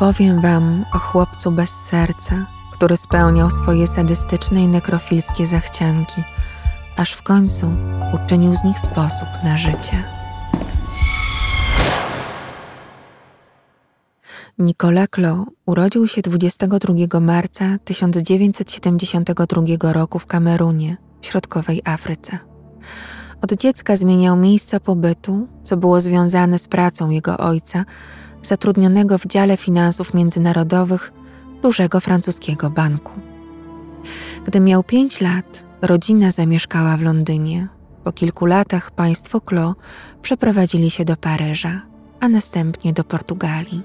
Opowiem wam o chłopcu bez serca, który spełniał swoje sadystyczne i nekrofilskie zachcianki, aż w końcu uczynił z nich sposób na życie. Nicolas urodził się 22 marca 1972 roku w Kamerunie, w środkowej Afryce. Od dziecka zmieniał miejsca pobytu, co było związane z pracą jego ojca, zatrudnionego w dziale finansów międzynarodowych dużego francuskiego banku. Gdy miał pięć lat, rodzina zamieszkała w Londynie. Po kilku latach państwo Klo przeprowadzili się do Paryża, a następnie do Portugalii.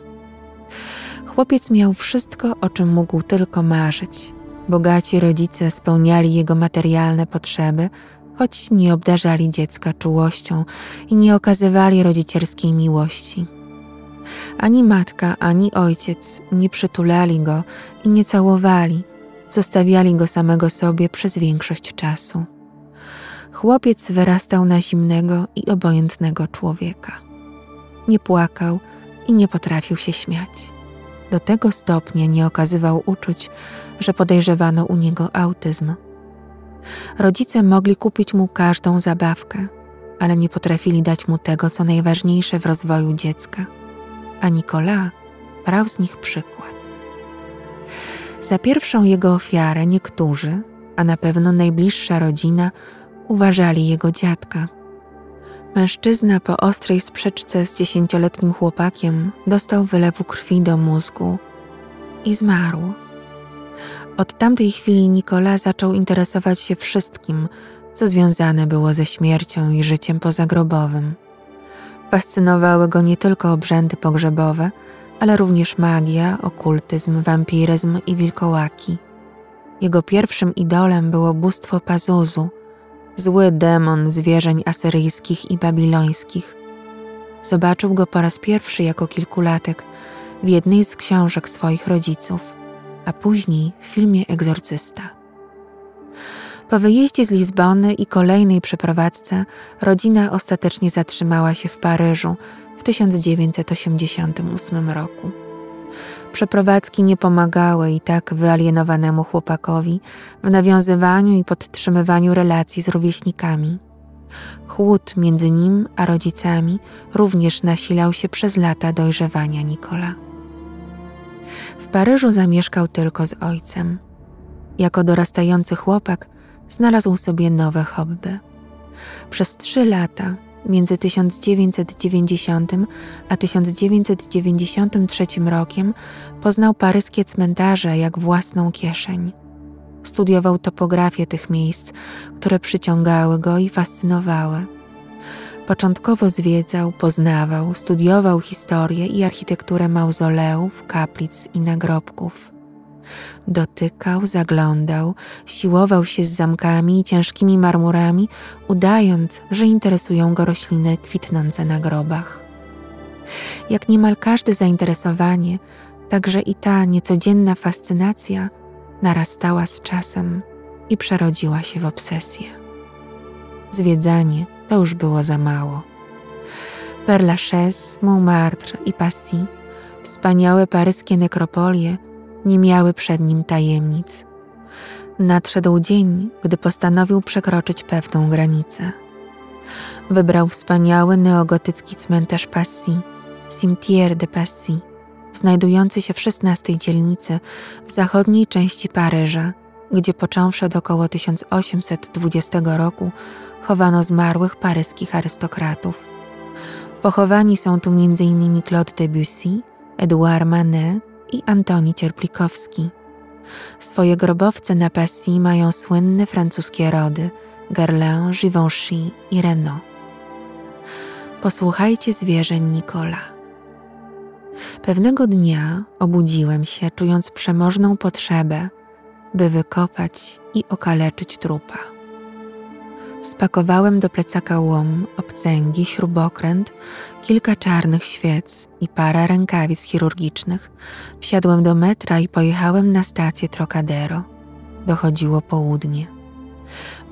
Chłopiec miał wszystko, o czym mógł tylko marzyć. Bogaci rodzice spełniali jego materialne potrzeby, choć nie obdarzali dziecka czułością i nie okazywali rodzicielskiej miłości. Ani matka, ani ojciec nie przytulali go i nie całowali, zostawiali go samego sobie przez większość czasu. Chłopiec wyrastał na zimnego i obojętnego człowieka. Nie płakał i nie potrafił się śmiać. Do tego stopnia nie okazywał uczuć, że podejrzewano u niego autyzm. Rodzice mogli kupić mu każdą zabawkę, ale nie potrafili dać mu tego, co najważniejsze w rozwoju dziecka, a brał z nich przykład. Za pierwszą jego ofiarę niektórzy, a na pewno najbliższa rodzina, uważali jego dziadka. Mężczyzna po ostrej sprzeczce z dziesięcioletnim chłopakiem dostał wylewu krwi do mózgu i zmarł. Od tamtej chwili Nikola zaczął interesować się wszystkim, co związane było ze śmiercią i życiem pozagrobowym. Fascynowały go nie tylko obrzędy pogrzebowe, ale również magia, okultyzm, wampiryzm i wilkołaki. Jego pierwszym idolem było bóstwo Pazuzu, zły demon zwierzeń asyryjskich i babilońskich. Zobaczył go po raz pierwszy jako kilkulatek w jednej z książek swoich rodziców, a później w filmie Egzorcysta. Po wyjeździe z Lizbony i kolejnej przeprowadzce rodzina ostatecznie zatrzymała się w Paryżu w 1988 roku. Przeprowadzki nie pomagały i tak wyalienowanemu chłopakowi w nawiązywaniu i podtrzymywaniu relacji z rówieśnikami. Chłód między nim a rodzicami również nasilał się przez lata dojrzewania Nikola. W Paryżu zamieszkał tylko z ojcem. Jako dorastający chłopak znalazł sobie nowe hobby. Przez trzy lata, między 1990 a 1993 rokiem, poznał paryskie cmentarze jak własną kieszeń. Studiował topografię tych miejsc, które przyciągały go i fascynowały. Początkowo zwiedzał, poznawał, studiował historię i architekturę mauzoleów, kaplic i nagrobków. Dotykał, zaglądał, siłował się z zamkami i ciężkimi marmurami, udając, że interesują go rośliny kwitnące na grobach. Jak niemal każde zainteresowanie, także i ta niecodzienna fascynacja narastała z czasem i przerodziła się w obsesję. Zwiedzanie to już było za mało. Père Lachaise, Montmartre i Passy, wspaniałe paryskie nekropolie, nie miały przed nim tajemnic. Nadszedł dzień, gdy postanowił przekroczyć pewną granicę. Wybrał wspaniały neogotycki cmentarz Passy, Cimetière de Passy, znajdujący się w XVI dzielnicy w zachodniej części Paryża, gdzie począwszy od około 1820 roku chowano zmarłych paryskich arystokratów. Pochowani są tu m.in. Claude Debussy, Edouard Manet i Antoni Cierplikowski. Swoje grobowce na Passy mają słynne francuskie rody Guerlain, Givenchy i Renault. Posłuchajcie zwierzeń Nicola. Pewnego dnia obudziłem się, czując przemożną potrzebę, by wykopać i okaleczyć trupa. Spakowałem do plecaka łom, obcęgi, śrubokręt, kilka czarnych świec i parę rękawic chirurgicznych. Wsiadłem do metra i pojechałem na stację Trocadero. Dochodziło południe.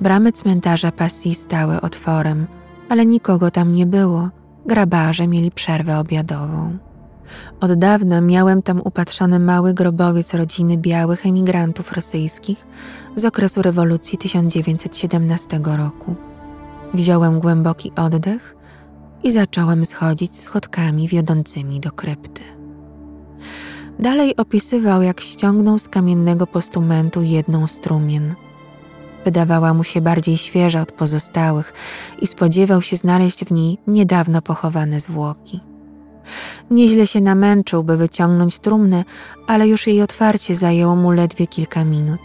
Bramy cmentarza Passy stały otworem, ale nikogo tam nie było. Grabarze mieli przerwę obiadową. Od dawna miałem tam upatrzony mały grobowiec rodziny białych emigrantów rosyjskich z okresu rewolucji 1917 roku. Wziąłem głęboki oddech i zacząłem schodzić schodkami wiodącymi do krypty. Dalej opisywał, jak ściągnął z kamiennego postumentu jedną strumien. Wydawała mu się bardziej świeża od pozostałych i spodziewał się znaleźć w niej niedawno pochowane zwłoki. Nieźle się namęczył, by wyciągnąć trumnę, ale już jej otwarcie zajęło mu ledwie kilka minut.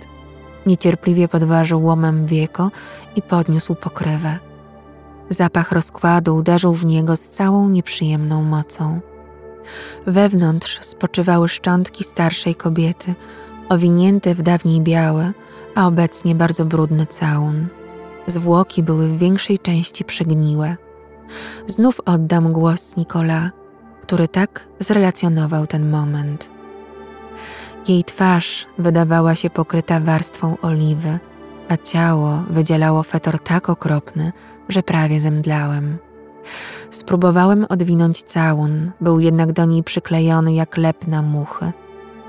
Niecierpliwie podważył łomem wieko i podniósł pokrywę. Zapach rozkładu uderzył w niego z całą nieprzyjemną mocą. Wewnątrz spoczywały szczątki starszej kobiety, owinięte w dawniej białe, a obecnie bardzo brudny całun. Zwłoki były w większej części przegniłe. Znów oddam głos Nikola, który tak zrelacjonował ten moment. Jej twarz wydawała się pokryta warstwą oliwy, a ciało wydzielało fetor tak okropny, że prawie zemdlałem. Spróbowałem odwinąć całun, był jednak do niej przyklejony jak lep na muchy.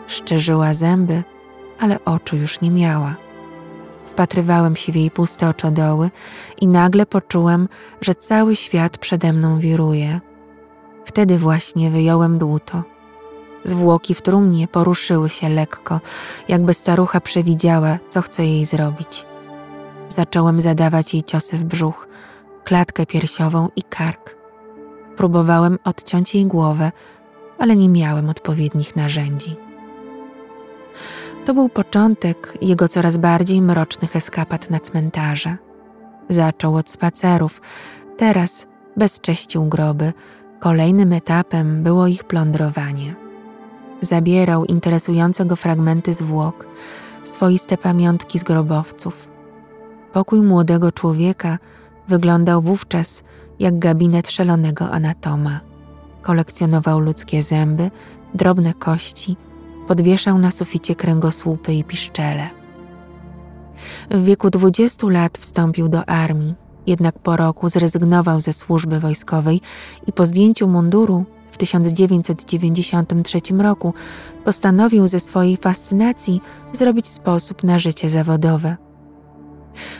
Szczerzyła zęby, ale oczu już nie miała. Wpatrywałem się w jej puste oczodoły i nagle poczułem, że cały świat przede mną wiruje. Wtedy właśnie wyjąłem dłuto. Zwłoki w trumnie poruszyły się lekko, jakby starucha przewidziała, co chce jej zrobić. Zacząłem zadawać jej ciosy w brzuch, klatkę piersiową i kark. Próbowałem odciąć jej głowę, ale nie miałem odpowiednich narzędzi. To był początek jego coraz bardziej mrocznych eskapad na cmentarze. Zaczął od spacerów, teraz bezcześcił groby. Kolejnym etapem było ich plądrowanie. Zabierał interesujące go fragmenty zwłok, swoiste pamiątki z grobowców. Pokój młodego człowieka wyglądał wówczas jak gabinet szalonego anatoma. Kolekcjonował ludzkie zęby, drobne kości, podwieszał na suficie kręgosłupy i piszczele. W wieku 20 lat wstąpił do armii, jednak po roku zrezygnował ze służby wojskowej i po zdjęciu munduru w 1993 roku postanowił ze swojej fascynacji zrobić sposób na życie zawodowe.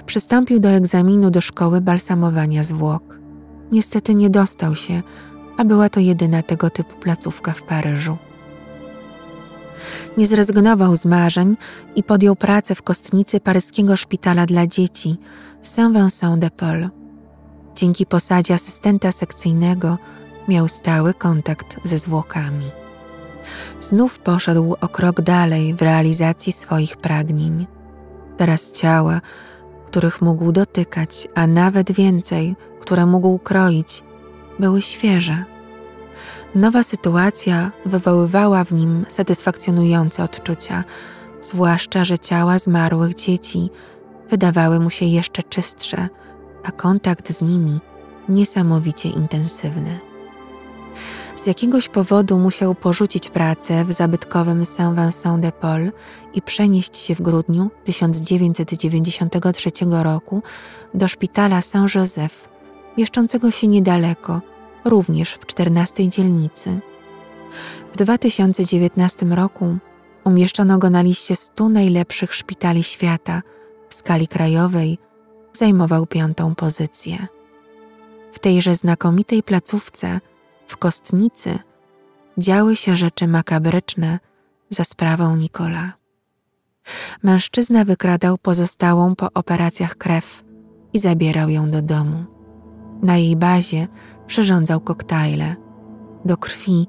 Przystąpił do egzaminu do szkoły balsamowania zwłok. Niestety nie dostał się, a była to jedyna tego typu placówka w Paryżu. Nie zrezygnował z marzeń i podjął pracę w kostnicy paryskiego szpitala dla dzieci Saint-Vincent-de-Paul. Dzięki posadzie asystenta sekcyjnego miał stały kontakt ze zwłokami. Znów poszedł o krok dalej w realizacji swoich pragnień. Teraz ciała, których mógł dotykać, a nawet więcej, które mógł kroić, były świeże. Nowa sytuacja wywoływała w nim satysfakcjonujące odczucia, zwłaszcza, że ciała zmarłych dzieci wydawały mu się jeszcze czystsze, a kontakt z nimi niesamowicie intensywny. Z jakiegoś powodu musiał porzucić pracę w zabytkowym Saint-Vincent-de-Paul i przenieść się w grudniu 1993 roku do szpitala Saint-Joseph, mieszczącego się niedaleko, również w 14 dzielnicy. W 2019 roku umieszczono go na liście 100 najlepszych szpitali świata w skali krajowej, zajmował piątą pozycję. W tejże znakomitej placówce w kostnicy działy się rzeczy makabryczne za sprawą Nikola. Mężczyzna wykradał pozostałą po operacjach krew i zabierał ją do domu. Na jej bazie przyrządzał koktajle. Do krwi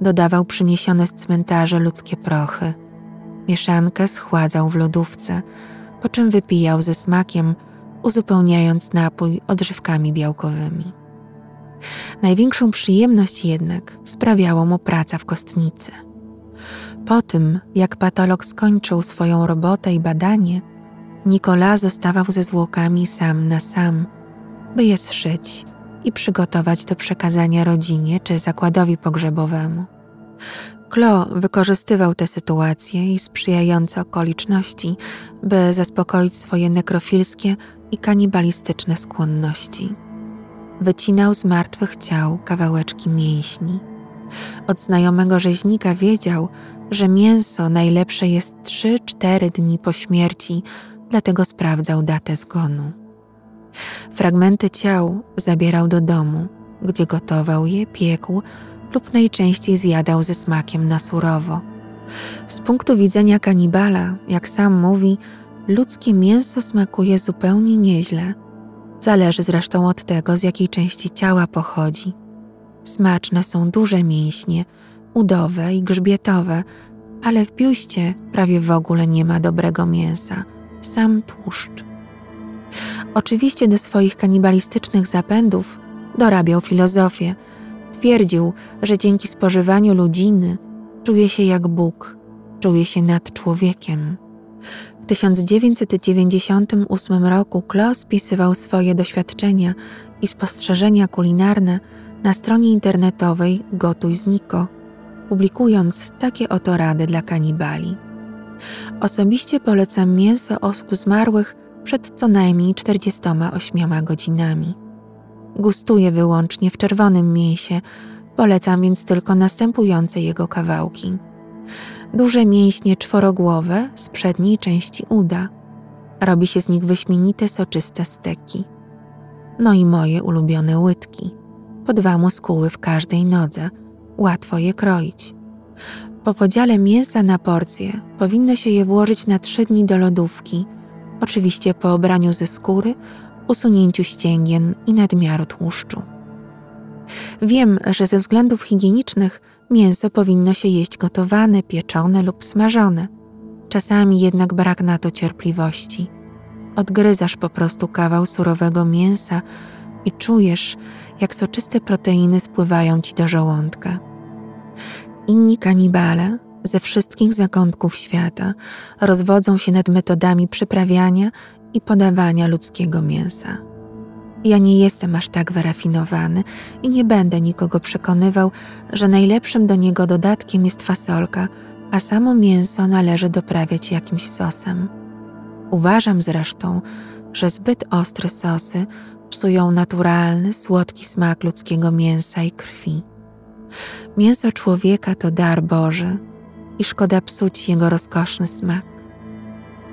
dodawał przyniesione z cmentarza ludzkie prochy. Mieszankę schładzał w lodówce, po czym wypijał ze smakiem, uzupełniając napój odżywkami białkowymi. Największą przyjemność jednak sprawiało mu praca w kostnicy. Po tym, jak patolog skończył swoją robotę i badanie, Nikola zostawał ze zwłokami sam na sam, by je zszyć i przygotować do przekazania rodzinie czy zakładowi pogrzebowemu. Klo wykorzystywał tę sytuację i sprzyjające okoliczności, by zaspokoić swoje nekrofilskie i kanibalistyczne skłonności wycinał z martwych ciał kawałeczki mięśni. Od znajomego rzeźnika wiedział, że mięso najlepsze jest 3-4 dni po śmierci, dlatego sprawdzał datę zgonu. Fragmenty ciał zabierał do domu, gdzie gotował je, piekł lub najczęściej zjadał ze smakiem na surowo. Z punktu widzenia kanibala, jak sam mówi, ludzkie mięso smakuje zupełnie nieźle. Zależy zresztą od tego, z jakiej części ciała pochodzi. Smaczne są duże mięśnie, udowe i grzbietowe, ale w biuście prawie w ogóle nie ma dobrego mięsa, sam tłuszcz. Oczywiście do swoich kanibalistycznych zapędów dorabiał filozofię. Twierdził, że dzięki spożywaniu ludziny czuje się jak Bóg, czuje się nad człowiekiem. W 1998 roku Klo spisywał swoje doświadczenia i spostrzeżenia kulinarne na stronie internetowej Gotuj z Niko, publikując takie oto rady dla kanibali. Osobiście polecam mięso osób zmarłych przed co najmniej 48 godzinami. Gustuję wyłącznie w czerwonym mięsie, polecam więc tylko następujące jego kawałki. Duże mięśnie czworogłowe z przedniej części uda. Robi się z nich wyśmienite soczyste steki. No i moje ulubione łydki. Po dwa muskuły w każdej nodze. Łatwo je kroić. Po podziale mięsa na porcje powinno się je włożyć na trzy dni do lodówki – oczywiście po obraniu ze skóry, usunięciu ścięgien i nadmiaru tłuszczu. Wiem, że ze względów higienicznych mięso powinno się jeść gotowane, pieczone lub smażone. Czasami jednak brak na to cierpliwości. Odgryzasz po prostu kawał surowego mięsa i czujesz, jak soczyste proteiny spływają ci do żołądka. Inni kanibale ze wszystkich zakątków świata rozwodzą się nad metodami przyprawiania i podawania ludzkiego mięsa. Ja nie jestem aż tak wyrafinowany i nie będę nikogo przekonywał, że najlepszym do niego dodatkiem jest fasolka, a samo mięso należy doprawiać jakimś sosem. Uważam zresztą, że zbyt ostre sosy psują naturalny, słodki smak ludzkiego mięsa i krwi. Mięso człowieka to dar Boży, i szkoda psuć jego rozkoszny smak.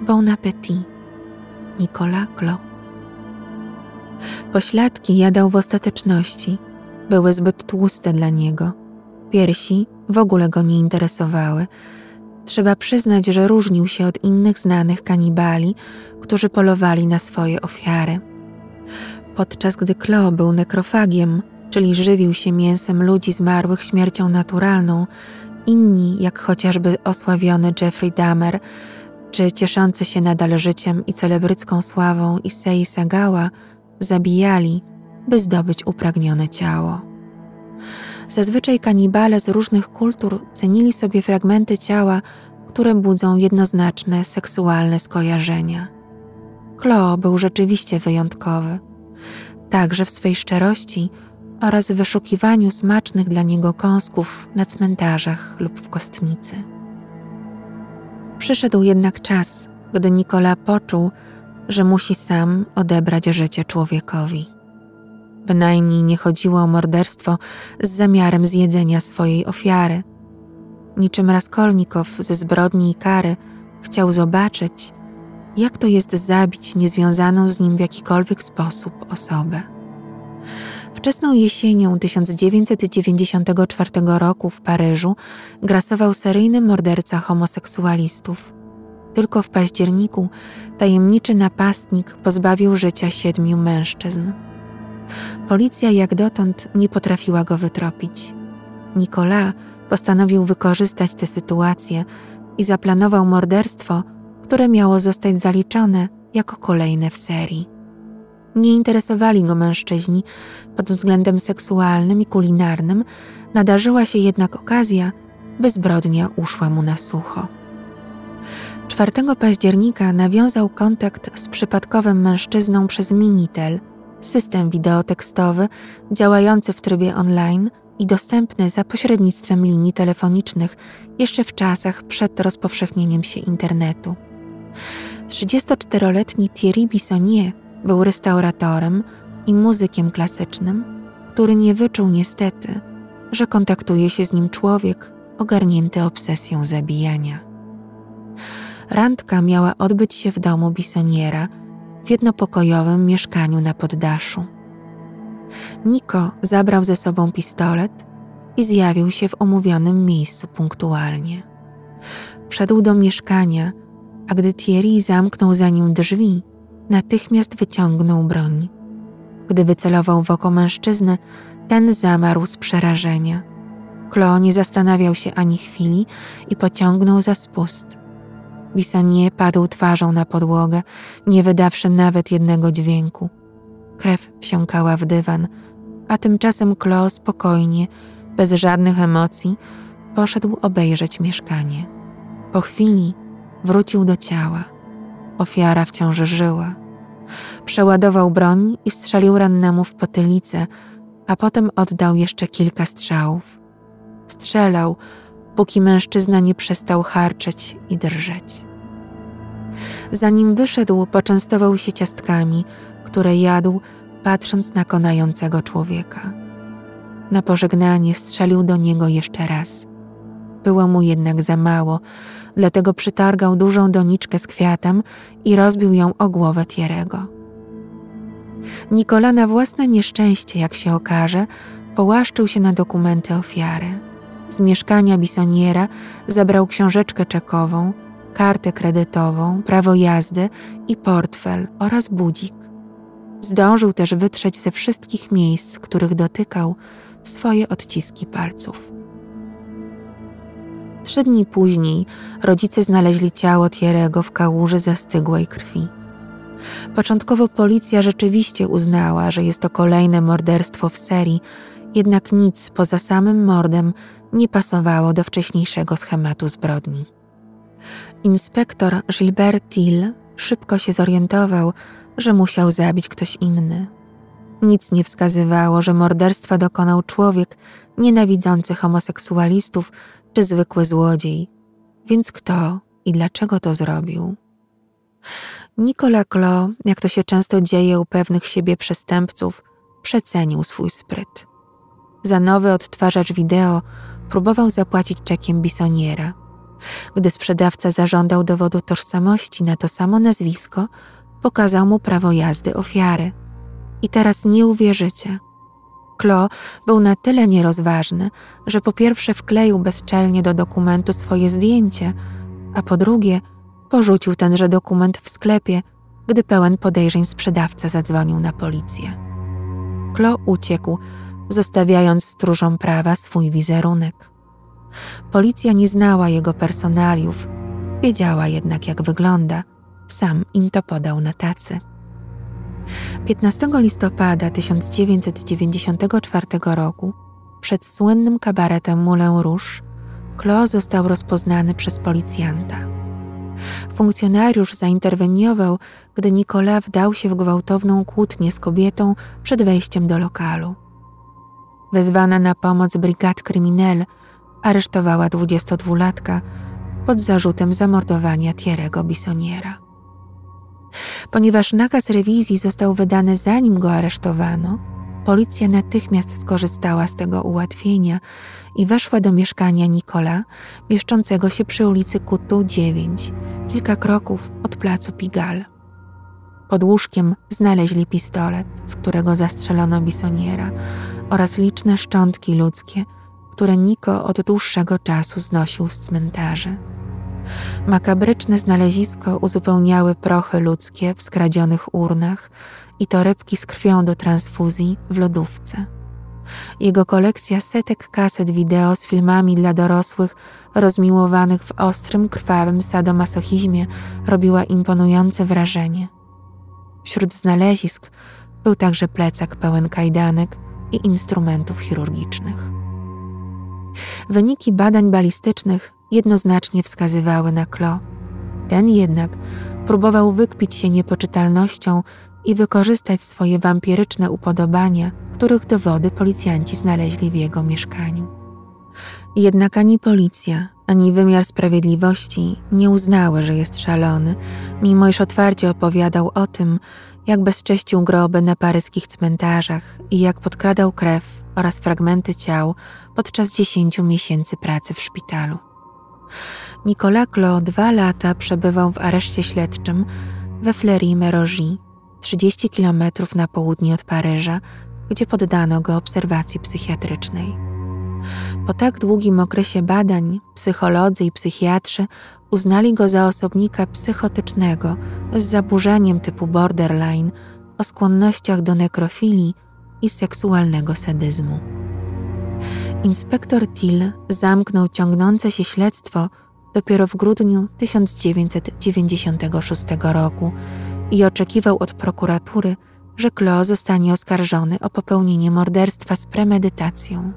Bon appétit, Nicolas Clo. Pośladki jadał w ostateczności, były zbyt tłuste dla niego. Piersi w ogóle go nie interesowały. Trzeba przyznać, że różnił się od innych znanych kanibali, którzy polowali na swoje ofiary. Podczas gdy Klo był nekrofagiem, czyli żywił się mięsem ludzi zmarłych śmiercią naturalną, Inni, jak chociażby osławiony Jeffrey Dahmer, czy cieszący się nadal życiem i celebrycką sławą Issei Sagała, zabijali, by zdobyć upragnione ciało. Zazwyczaj kanibale z różnych kultur cenili sobie fragmenty ciała, które budzą jednoznaczne seksualne skojarzenia. Klo był rzeczywiście wyjątkowy. Także w swej szczerości oraz wyszukiwaniu smacznych dla niego kąsków na cmentarzach lub w kostnicy. Przyszedł jednak czas, gdy Nikola poczuł, że musi sam odebrać życie człowiekowi. Bynajmniej nie chodziło o morderstwo z zamiarem zjedzenia swojej ofiary. Niczym Raskolnikow ze zbrodni i kary chciał zobaczyć, jak to jest zabić niezwiązaną z nim w jakikolwiek sposób osobę. Wczesną jesienią 1994 roku w Paryżu grasował seryjny morderca homoseksualistów. Tylko w październiku tajemniczy napastnik pozbawił życia siedmiu mężczyzn. Policja jak dotąd nie potrafiła go wytropić. Nicolas postanowił wykorzystać tę sytuację i zaplanował morderstwo, które miało zostać zaliczone jako kolejne w serii. Nie interesowali go mężczyźni pod względem seksualnym i kulinarnym, nadarzyła się jednak okazja, by zbrodnia uszła mu na sucho. 4 października nawiązał kontakt z przypadkowym mężczyzną przez Minitel, system wideotekstowy działający w trybie online i dostępny za pośrednictwem linii telefonicznych jeszcze w czasach przed rozpowszechnieniem się internetu. 34-letni Thierry Bissonnier był restauratorem i muzykiem klasycznym, który nie wyczuł niestety, że kontaktuje się z nim człowiek ogarnięty obsesją zabijania. Randka miała odbyć się w domu Bisoniera w jednopokojowym mieszkaniu na poddaszu. Niko zabrał ze sobą pistolet i zjawił się w omówionym miejscu punktualnie. Wszedł do mieszkania, a gdy Thierry zamknął za nim drzwi, natychmiast wyciągnął broń. Gdy wycelował w oko mężczyzny, ten zamarł z przerażenia. Klo nie zastanawiał się ani chwili i pociągnął za spust. Bisanie padł twarzą na podłogę, nie wydawszy nawet jednego dźwięku. Krew wsiąkała w dywan, a tymczasem Klo spokojnie, bez żadnych emocji, poszedł obejrzeć mieszkanie. Po chwili wrócił do ciała. Ofiara wciąż żyła. Przeładował broń i strzelił rannemu w potylicę, a potem oddał jeszcze kilka strzałów. Strzelał, póki mężczyzna nie przestał harczeć i drżeć. Zanim wyszedł, poczęstował się ciastkami, które jadł, patrząc na konającego człowieka. Na pożegnanie strzelił do niego jeszcze raz. Było mu jednak za mało, dlatego przytargał dużą doniczkę z kwiatem i rozbił ją o głowę Tierego. Nikola na własne nieszczęście, jak się okaże, połaszczył się na dokumenty ofiary. Z mieszkania Bisoniera zabrał książeczkę czekową, kartę kredytową, prawo jazdy i portfel oraz budzik. Zdążył też wytrzeć ze wszystkich miejsc, których dotykał, swoje odciski palców. Trzy dni później rodzice znaleźli ciało Thierry'ego w kałuży zastygłej krwi. Początkowo policja rzeczywiście uznała, że jest to kolejne morderstwo w serii, jednak nic poza samym mordem nie pasowało do wcześniejszego schematu zbrodni. Inspektor Gilbert Till szybko się zorientował, że musiał zabić ktoś inny. Nic nie wskazywało, że morderstwa dokonał człowiek nienawidzący homoseksualistów czy zwykły złodziej. Więc kto i dlaczego to zrobił? Nicolas Clo, jak to się często dzieje u pewnych siebie przestępców, przecenił swój spryt. Za nowy odtwarzacz wideo próbował zapłacić czekiem Bisoniera. Gdy sprzedawca zażądał dowodu tożsamości na to samo nazwisko, pokazał mu prawo jazdy ofiary. I teraz nie uwierzycie. Klo był na tyle nierozważny, że po pierwsze wkleił bezczelnie do dokumentu swoje zdjęcie, a po drugie porzucił tenże dokument w sklepie, gdy pełen podejrzeń sprzedawca zadzwonił na policję. Klo uciekł, zostawiając stróżom prawa swój wizerunek. Policja nie znała jego personaliów, wiedziała jednak jak wygląda. Sam im to podał na tacy. 15 listopada 1994 roku przed słynnym kabaretem Moulin Rouge Klo został rozpoznany przez policjanta. Funkcjonariusz zainterweniował, gdy Nicolas wdał się w gwałtowną kłótnię z kobietą przed wejściem do lokalu. Wezwana na pomoc brigad kryminel aresztowała 22-latka pod zarzutem zamordowania Thierry'ego Bissoniera. Ponieważ nakaz rewizji został wydany zanim go aresztowano, policja natychmiast skorzystała z tego ułatwienia i weszła do mieszkania Nikola, mieszczącego się przy ulicy Kutu 9, kilka kroków od placu Pigal. Pod łóżkiem znaleźli pistolet, z którego zastrzelono Bisoniera oraz liczne szczątki ludzkie, które Niko od dłuższego czasu znosił z cmentarzy. Makabryczne znalezisko uzupełniały prochy ludzkie w skradzionych urnach i torebki z krwią do transfuzji w lodówce. Jego kolekcja setek kaset wideo z filmami dla dorosłych rozmiłowanych w ostrym, krwawym sadomasochizmie robiła imponujące wrażenie. Wśród znalezisk był także plecak pełen kajdanek i instrumentów chirurgicznych. Wyniki badań balistycznych jednoznacznie wskazywały na Klo. Ten jednak próbował wykpić się niepoczytalnością i wykorzystać swoje wampiryczne upodobania, których dowody policjanci znaleźli w jego mieszkaniu. Jednak ani policja, ani wymiar sprawiedliwości nie uznały, że jest szalony, mimo iż otwarcie opowiadał o tym, jak bezcześcił groby na paryskich cmentarzach i jak podkradał krew oraz fragmenty ciał podczas dziesięciu miesięcy pracy w szpitalu. Nicolas Clos dwa lata przebywał w areszcie śledczym we Fleury-Mérogis, 30 km na południe od Paryża, gdzie poddano go obserwacji psychiatrycznej. Po tak długim okresie badań psycholodzy i psychiatrzy uznali go za osobnika psychotycznego z zaburzeniem typu borderline o skłonnościach do nekrofilii i seksualnego sadyzmu. Inspektor Till zamknął ciągnące się śledztwo dopiero w grudniu 1996 roku i oczekiwał od prokuratury, że Klo zostanie oskarżony o popełnienie morderstwa z premedytacją.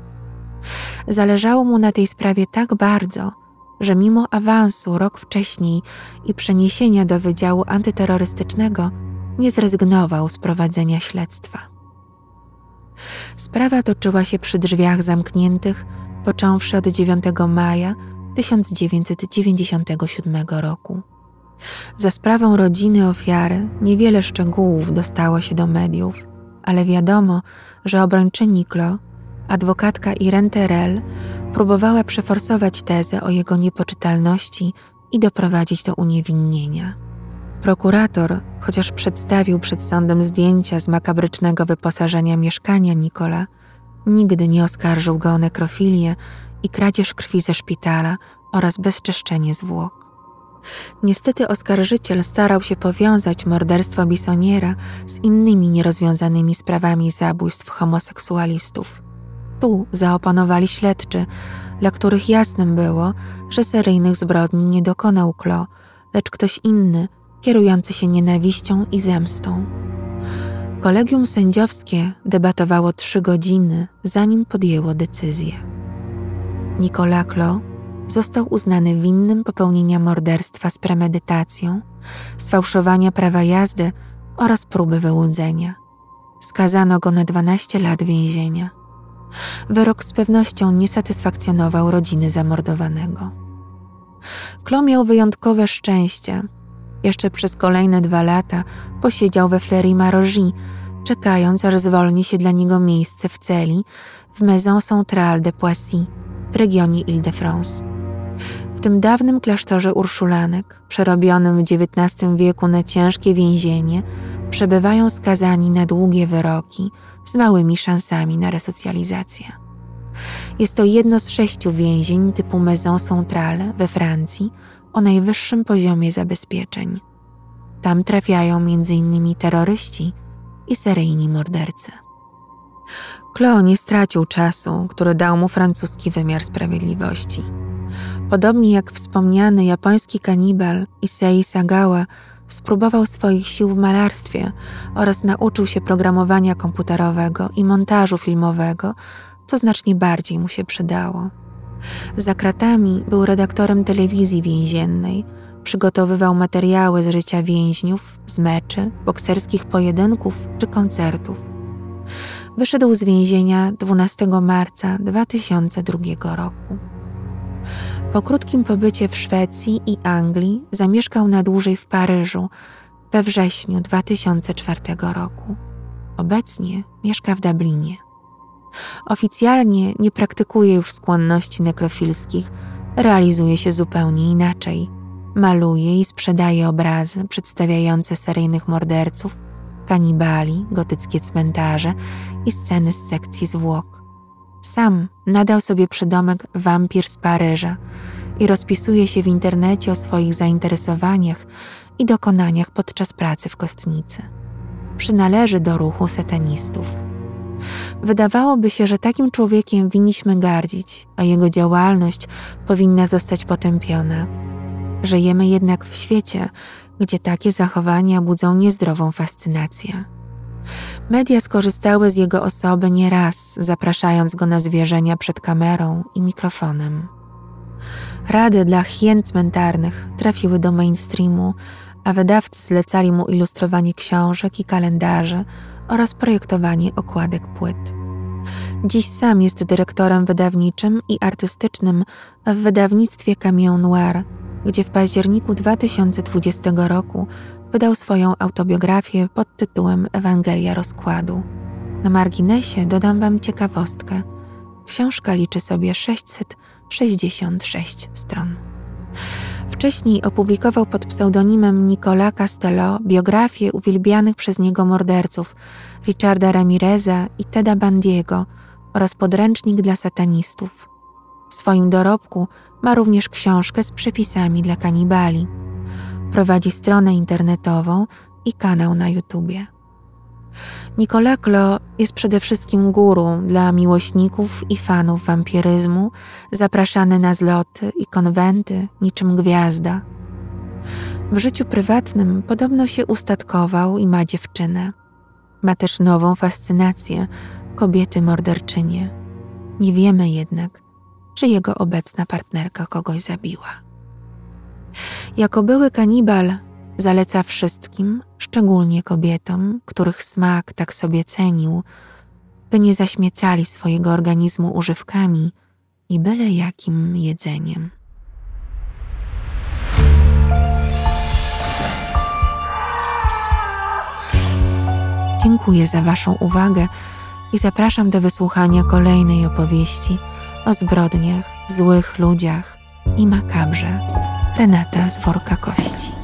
Zależało mu na tej sprawie tak bardzo, że mimo awansu rok wcześniej i przeniesienia do Wydziału Antyterrorystycznego nie zrezygnował z prowadzenia śledztwa. Sprawa toczyła się przy drzwiach zamkniętych, począwszy od 9 maja 1997 roku. Za sprawą rodziny ofiary niewiele szczegółów dostało się do mediów, ale wiadomo, że obrończyni Klo, adwokatka Irene Terrell, próbowała przeforsować tezę o jego niepoczytalności i doprowadzić do uniewinnienia. Prokurator, chociaż przedstawił przed sądem zdjęcia z makabrycznego wyposażenia mieszkania Nikola, nigdy nie oskarżył go o nekrofilię i kradzież krwi ze szpitala oraz bezczeszczenie zwłok. Niestety oskarżyciel starał się powiązać morderstwo Bisoniera z innymi nierozwiązanymi sprawami zabójstw homoseksualistów. Tu zaopanowali śledczy, dla których jasnym było, że seryjnych zbrodni nie dokonał Klo, lecz ktoś inny, kierujący się nienawiścią i zemstą. Kolegium sędziowskie debatowało trzy godziny, zanim podjęło decyzję. Nicolas został uznany winnym popełnienia morderstwa z premedytacją, sfałszowania prawa jazdy oraz próby wyłudzenia. Skazano go na 12 lat więzienia. Wyrok z pewnością nie satysfakcjonował rodziny zamordowanego. Klo miał wyjątkowe szczęście. Jeszcze przez kolejne dwa lata posiedział we Fleury-Marogi, czekając aż zwolni się dla niego miejsce w celi w Maison Centrale de Poissy w regionie Ile-de-France. W tym dawnym klasztorze Urszulanek, przerobionym w XIX wieku na ciężkie więzienie, przebywają skazani na długie wyroki z małymi szansami na resocjalizację. Jest to jedno z sześciu więzień typu Maison Centrale we Francji o najwyższym poziomie zabezpieczeń. Tam trafiają m.in. terroryści i seryjni mordercy. Klo nie stracił czasu, który dał mu francuski wymiar sprawiedliwości. Podobnie jak wspomniany japoński kanibal Issei Sagawa spróbował swoich sił w malarstwie oraz nauczył się programowania komputerowego i montażu filmowego, co znacznie bardziej mu się przydało. Za kratami był redaktorem telewizji więziennej, przygotowywał materiały z życia więźniów, z meczy, bokserskich pojedynków czy koncertów. Wyszedł z więzienia 12 marca 2002 roku. Po krótkim pobycie w Szwecji i Anglii zamieszkał na dłużej w Paryżu we wrześniu 2004 roku. Obecnie mieszka w Dublinie. Oficjalnie nie praktykuje już skłonności nekrofilskich, realizuje się zupełnie inaczej. Maluje i sprzedaje obrazy przedstawiające seryjnych morderców, kanibali, gotyckie cmentarze i sceny z sekcji zwłok. Sam nadał sobie przydomek wampir z Paryża i rozpisuje się w internecie o swoich zainteresowaniach i dokonaniach podczas pracy w kostnicy. Przynależy do ruchu satanistów. Wydawałoby się, że takim człowiekiem winniśmy gardzić, a jego działalność powinna zostać potępiona. Żyjemy jednak w świecie, gdzie takie zachowania budzą niezdrową fascynację. Media skorzystały z jego osoby nieraz, zapraszając go na zwierzenia przed kamerą i mikrofonem. Rady dla hien cmentarnych trafiły do mainstreamu, a wydawcy zlecali mu ilustrowanie książek i kalendarzy oraz projektowanie okładek płyt. Dziś sam jest dyrektorem wydawniczym i artystycznym w wydawnictwie Camion Noir, gdzie w październiku 2020 roku wydał swoją autobiografię pod tytułem Ewangelia Rozkładu. Na marginesie dodam Wam ciekawostkę. Książka liczy sobie 666 stron. Wcześniej opublikował pod pseudonimem Nicola Castello biografię uwielbianych przez niego morderców Richarda Ramireza i Teda Bandiego oraz podręcznik dla satanistów. W swoim dorobku ma również książkę z przepisami dla kanibali. Prowadzi stronę internetową i kanał na YouTubie. Nicola Klo jest przede wszystkim guru dla miłośników i fanów wampiryzmu, zapraszany na zloty i konwenty niczym gwiazda. W życiu prywatnym podobno się ustatkował i ma dziewczynę. Ma też nową fascynację kobiety morderczynie. Nie wiemy jednak, czy jego obecna partnerka kogoś zabiła. Jako były kanibal zaleca wszystkim, szczególnie kobietom, których smak tak sobie cenił, by nie zaśmiecali swojego organizmu używkami i byle jakim jedzeniem. Dziękuję za Waszą uwagę i zapraszam do wysłuchania kolejnej opowieści o zbrodniach, złych ludziach i makabrze. Renata z worka kości.